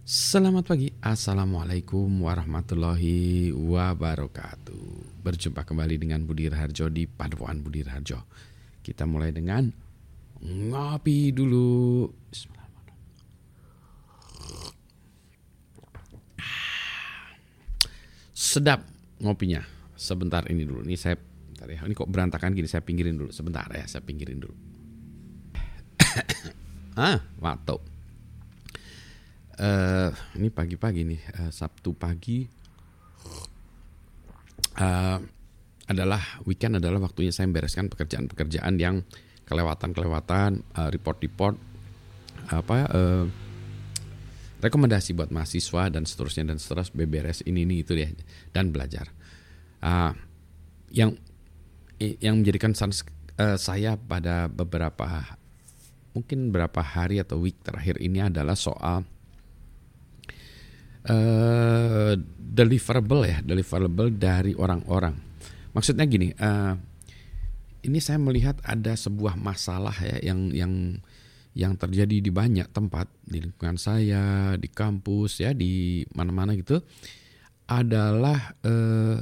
Selamat pagi, Assalamualaikum warahmatullahi wabarakatuh. Berjumpa kembali dengan Budi Raharjo di Paduan Budi Raharjo. Kita mulai dengan ngopi dulu. Sedap ngopinya. Sebentar ini dulu, ini saya bentar ya. Ini kok berantakan gini, saya pinggirin dulu. Sebentar ya, saya pinggirin dulu. Ah, waktu uh, ini pagi-pagi nih uh, Sabtu pagi. Uh, adalah weekend adalah waktunya saya membereskan pekerjaan-pekerjaan yang kelewatan-kelewatan uh, report-report apa uh, rekomendasi buat mahasiswa dan seterusnya dan seterusnya beberes ini ini itu ya dan belajar. Uh, yang yang menjadikan uh, saya pada beberapa mungkin berapa hari atau week terakhir ini adalah soal uh, deliverable ya, deliverable dari orang-orang. Maksudnya gini, uh, ini saya melihat ada sebuah masalah ya yang yang yang terjadi di banyak tempat di lingkungan saya, di kampus ya, di mana-mana gitu adalah eh,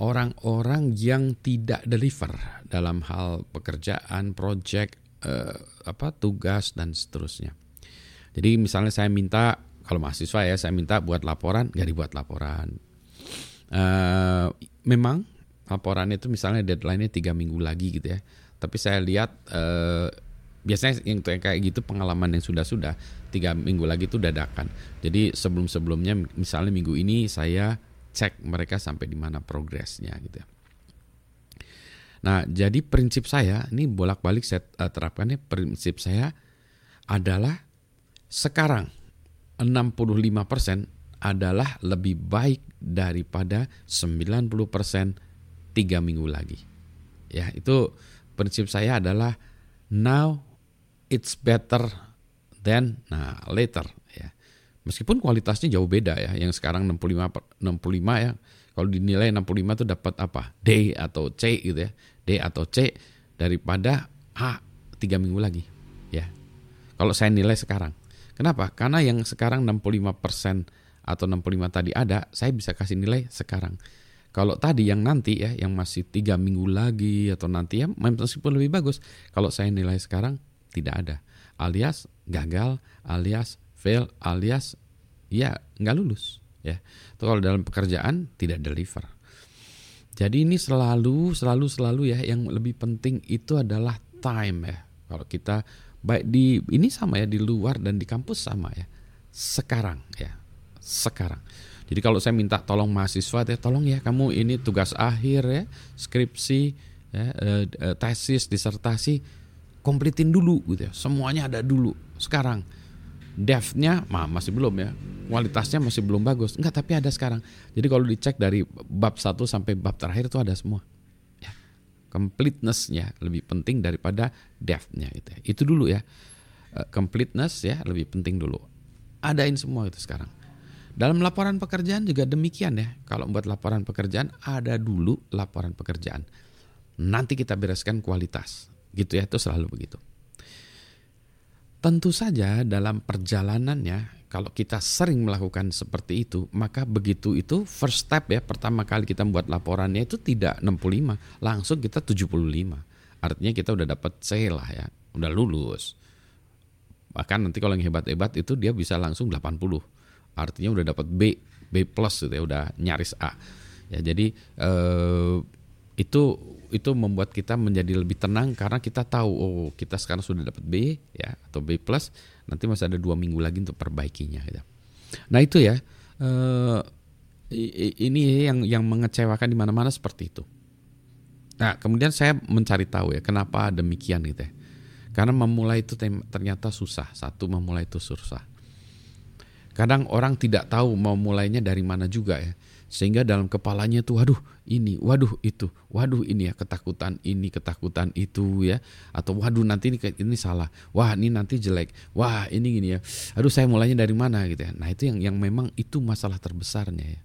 orang-orang yang tidak deliver dalam hal pekerjaan, project, uh, apa tugas dan seterusnya. Jadi misalnya saya minta kalau mahasiswa ya saya minta buat laporan nggak dibuat laporan. Uh, memang laporan itu misalnya deadline-nya tiga minggu lagi gitu ya. Tapi saya lihat uh, biasanya yang kayak gitu pengalaman yang sudah-sudah tiga minggu lagi itu dadakan. Jadi sebelum-sebelumnya misalnya minggu ini saya cek mereka sampai di mana progresnya gitu ya. Nah jadi prinsip saya ini bolak-balik saya uh, terapkan ya prinsip saya adalah sekarang 65% adalah lebih baik daripada 90% tiga minggu lagi. Ya, itu prinsip saya adalah now it's better than nah later ya. Meskipun kualitasnya jauh beda ya. Yang sekarang 65 65 ya. Kalau dinilai 65 itu dapat apa? D atau C gitu ya. D atau C daripada A tiga minggu lagi ya. Kalau saya nilai sekarang Kenapa? Karena yang sekarang 65% atau 65 tadi ada, saya bisa kasih nilai sekarang. Kalau tadi yang nanti ya, yang masih tiga minggu lagi atau nanti ya, meskipun lebih bagus. Kalau saya nilai sekarang tidak ada, alias gagal, alias fail, alias ya nggak lulus. Ya, itu kalau dalam pekerjaan tidak deliver. Jadi ini selalu, selalu, selalu ya, yang lebih penting itu adalah time ya. Kalau kita baik di ini sama ya di luar dan di kampus sama ya. Sekarang ya sekarang. Jadi kalau saya minta tolong mahasiswa ya tolong ya kamu ini tugas akhir ya skripsi ya eh, eh, tesis disertasi komplitin dulu gitu ya. Semuanya ada dulu sekarang. Devnya mah masih belum ya. Kualitasnya masih belum bagus. Enggak tapi ada sekarang. Jadi kalau dicek dari bab 1 sampai bab terakhir itu ada semua completenessnya lebih penting daripada depthnya itu ya. itu dulu ya. Eh, completeness ya lebih penting dulu. Adain semua itu sekarang. Dalam laporan pekerjaan juga demikian ya. Kalau buat laporan pekerjaan ada dulu laporan pekerjaan. Nanti kita bereskan kualitas. Gitu ya itu selalu begitu tentu saja dalam perjalanannya kalau kita sering melakukan seperti itu, maka begitu itu first step ya, pertama kali kita buat laporannya itu tidak 65, langsung kita 75. Artinya kita udah dapat C lah ya, udah lulus. Bahkan nanti kalau yang hebat-hebat itu dia bisa langsung 80. Artinya udah dapat B, B plus gitu ya, udah nyaris A. Ya, jadi eh, itu itu membuat kita menjadi lebih tenang karena kita tahu oh kita sekarang sudah dapat B ya atau B plus nanti masih ada dua minggu lagi untuk perbaikinya gitu. Nah itu ya uh, ini yang yang mengecewakan di mana-mana seperti itu. Nah kemudian saya mencari tahu ya kenapa demikian gitu ya. Karena memulai itu ternyata susah. Satu memulai itu susah. Kadang orang tidak tahu mau mulainya dari mana juga ya sehingga dalam kepalanya tuh waduh ini waduh itu waduh ini ya ketakutan ini ketakutan itu ya. Atau waduh nanti ini ini salah. Wah ini nanti jelek. Wah ini gini ya. Aduh saya mulainya dari mana? Gitu ya. Nah itu yang yang memang itu masalah terbesarnya ya.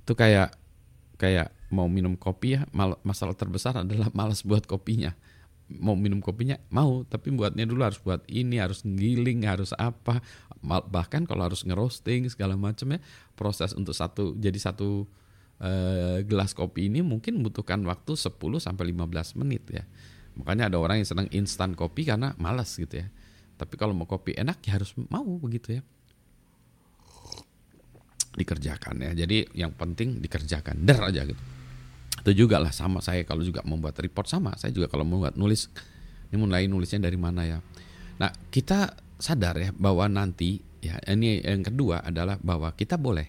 Itu kayak kayak mau minum kopi ya masalah terbesar adalah malas buat kopinya mau minum kopinya mau. Tapi buatnya dulu harus buat ini harus giling harus apa. Bahkan kalau harus ngerosting segala macam ya proses untuk satu jadi satu uh, gelas kopi ini mungkin membutuhkan waktu 10 sampai 15 menit ya. Makanya ada orang yang senang instan kopi karena malas gitu ya. Tapi kalau mau kopi enak ya harus mau begitu ya. Dikerjakan ya. Jadi yang penting dikerjakan. Der aja gitu itu juga lah sama saya kalau juga membuat report sama. Saya juga kalau membuat nulis ini mulai nulisnya dari mana ya. Nah kita sadar ya bahwa nanti ya ini yang kedua adalah bahwa kita boleh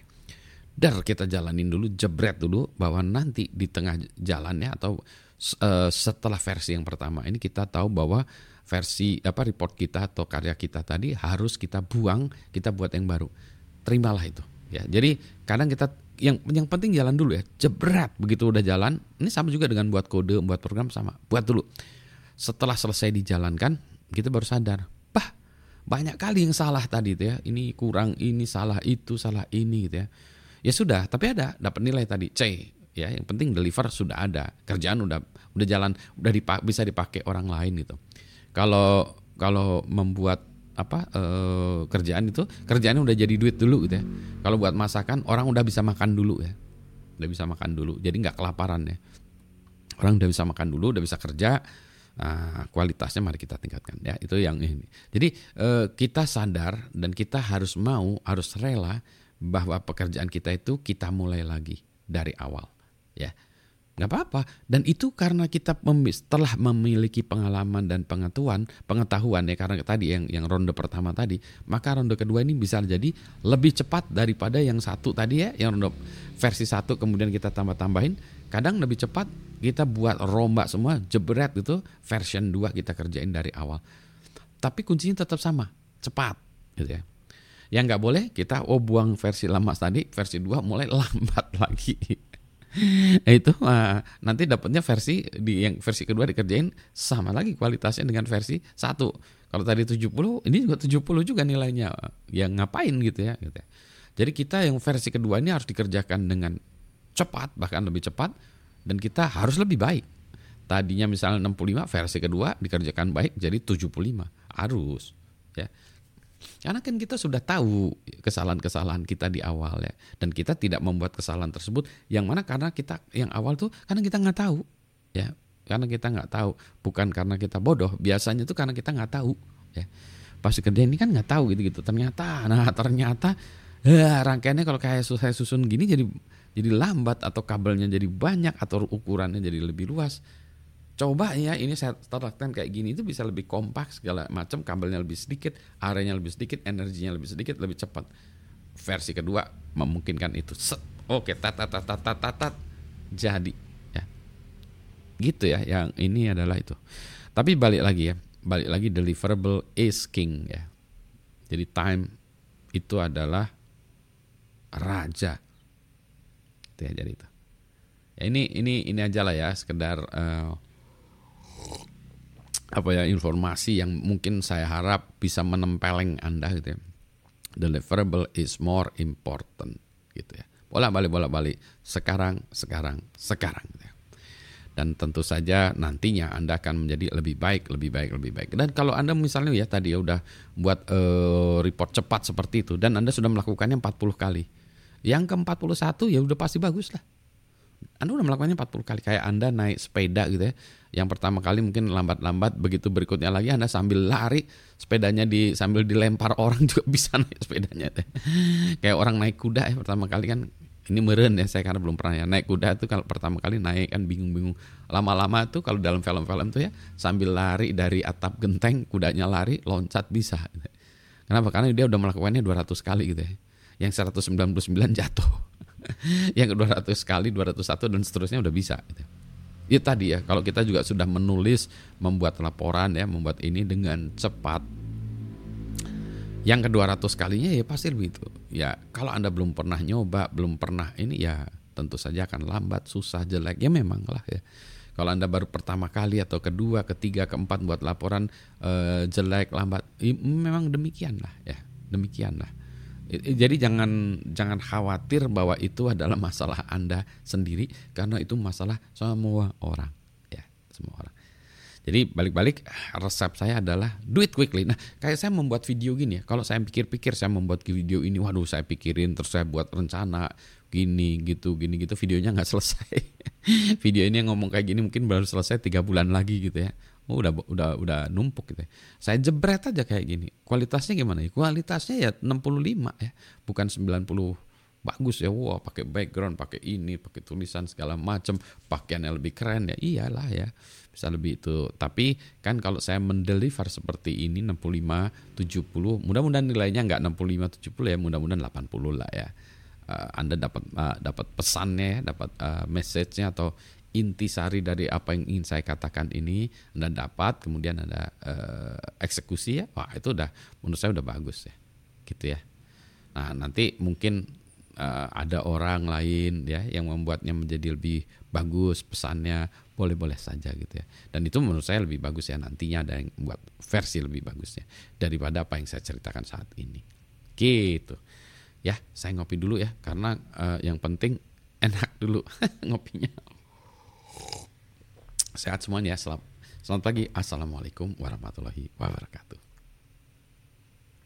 dar kita jalanin dulu jebret dulu bahwa nanti di tengah jalannya atau uh, setelah versi yang pertama ini kita tahu bahwa versi apa report kita atau karya kita tadi harus kita buang kita buat yang baru. Terimalah itu ya. Jadi kadang kita yang yang penting jalan dulu ya. Jebret begitu udah jalan. Ini sama juga dengan buat kode buat program sama. Buat dulu. Setelah selesai dijalankan kita baru sadar. Bah banyak kali yang salah tadi itu ya. Ini kurang ini salah itu salah ini gitu ya. Ya sudah tapi ada dapat nilai tadi. C ya yang penting deliver sudah ada. Kerjaan udah udah jalan udah dipak, bisa dipakai orang lain gitu. Kalau kalau membuat apa e, kerjaan itu kerjaannya udah jadi duit dulu gitu ya. Kalau buat masakan orang udah bisa makan dulu ya, udah bisa makan dulu. Jadi nggak kelaparan ya. Orang udah bisa makan dulu, udah bisa kerja. Nah, kualitasnya mari kita tingkatkan ya. Itu yang ini. Jadi e, kita sadar dan kita harus mau, harus rela bahwa pekerjaan kita itu kita mulai lagi dari awal ya nggak apa-apa. Dan itu karena kita telah memiliki pengalaman dan pengetahuan pengetahuan ya karena tadi yang yang ronde pertama tadi maka ronde kedua ini bisa jadi lebih cepat daripada yang satu tadi ya yang ronde versi satu kemudian kita tambah tambahin kadang lebih cepat kita buat rombak semua jebret itu version 2 kita kerjain dari awal. Tapi kuncinya tetap sama cepat gitu ya. Yang nggak boleh kita oh buang versi lama tadi versi 2 mulai lambat lagi itu uh, nanti dapatnya versi di yang versi kedua dikerjain sama lagi kualitasnya dengan versi satu. Kalau tadi 70, ini juga 70 juga nilainya. Yang ngapain gitu ya gitu ya. Jadi kita yang versi kedua ini harus dikerjakan dengan cepat, bahkan lebih cepat dan kita harus lebih baik. Tadinya misalnya 65 versi kedua dikerjakan baik jadi 75. Harus ya. Karena kan kita sudah tahu kesalahan-kesalahan kita di awal ya, dan kita tidak membuat kesalahan tersebut. Yang mana karena kita yang awal tuh karena kita nggak tahu, ya, karena kita nggak tahu, bukan karena kita bodoh. Biasanya tuh karena kita nggak tahu, ya. Pas kerja ini kan nggak tahu gitu-gitu. Ternyata, nah ternyata ya, rangkaiannya kalau kayak saya susun gini jadi jadi lambat atau kabelnya jadi banyak atau ukurannya jadi lebih luas coba ya ini saya terapkan kayak gini itu bisa lebih kompak segala macam kabelnya lebih sedikit areanya lebih sedikit energinya lebih sedikit lebih cepat. Versi kedua memungkinkan itu. Set. oke tat tat tat tat tat tat jadi ya. Gitu ya yang ini adalah itu. Tapi balik lagi ya balik lagi deliverable is king ya. Jadi time itu adalah raja. Ya jadi itu. Ya ini ini ini aja lah ya sekedar uh, apa ya informasi yang mungkin saya harap bisa menempeleng Anda gitu ya. Deliverable is more important gitu ya. Bolak balik bolak balik sekarang sekarang sekarang gitu ya. Dan tentu saja nantinya Anda akan menjadi lebih baik, lebih baik, lebih baik. Dan kalau Anda misalnya ya tadi ya udah buat uh, report cepat seperti itu dan Anda sudah melakukannya 40 kali. Yang ke-41 ya udah pasti bagus lah. Anda udah melakukannya 40 kali. Kayak Anda naik sepeda gitu ya. Yang pertama kali mungkin lambat-lambat begitu berikutnya lagi Anda sambil lari sepedanya di sambil dilempar orang juga bisa naik sepedanya deh. kayak orang naik kuda ya pertama kali kan ini meren ya saya karena belum pernah ya. Naik kuda tuh kalau pertama kali naik kan bingung-bingung. Lama-lama tuh kalau dalam film-film tuh ya sambil lari dari atap genteng kudanya lari loncat bisa. Kenapa? Karena dia udah melakukannya 200 kali gitu ya. Yang 199 jatuh yang 200 kali 201 dan seterusnya udah bisa gitu. Ya tadi ya kalau kita juga sudah menulis membuat laporan ya membuat ini dengan cepat. Yang kedua ratus kalinya ya pasti begitu. Ya kalau anda belum pernah nyoba belum pernah ini ya tentu saja akan lambat susah jelek. Ya memang lah ya. Kalau anda baru pertama kali atau kedua ketiga keempat buat laporan eh, jelek lambat ya, memang demikian lah ya. Demikian lah jadi jangan jangan khawatir bahwa itu adalah masalah Anda sendiri karena itu masalah semua orang ya, semua orang. Jadi balik-balik resep saya adalah do it quickly. Nah, kayak saya membuat video gini ya. Kalau saya pikir-pikir saya membuat video ini, waduh saya pikirin terus saya buat rencana gini gitu gini gitu videonya nggak selesai. video ini yang ngomong kayak gini mungkin baru selesai tiga bulan lagi gitu ya. Oh, udah udah udah numpuk gitu ya. Saya jebret aja kayak gini. Kualitasnya gimana ya? Kualitasnya ya 65 ya, bukan 90 bagus ya. Wah pakai background pakai ini pakai tulisan segala macam pakaiannya lebih keren ya. Iyalah ya. Bisa lebih itu. Tapi kan kalau saya mendeliver seperti ini 65 70 mudah-mudahan nilainya nggak 65 70 ya. Mudah-mudahan 80 lah ya. Uh, Anda dapat uh, dapat pesannya dapat uh, message-nya atau intisari dari apa yang ingin saya katakan ini Anda dapat kemudian ada uh, eksekusi ya wah itu udah menurut saya udah bagus ya gitu ya. Nah nanti mungkin uh, ada orang lain ya yang membuatnya menjadi lebih bagus pesannya boleh-boleh saja gitu ya. Dan itu menurut saya lebih bagus ya nantinya ada yang buat versi lebih bagusnya daripada apa yang saya ceritakan saat ini. Gitu. Ya saya ngopi dulu ya karena uh, yang penting enak dulu ngopinya sehat semuanya ya selamat selamat pagi. Assalamualaikum warahmatullahi wabarakatuh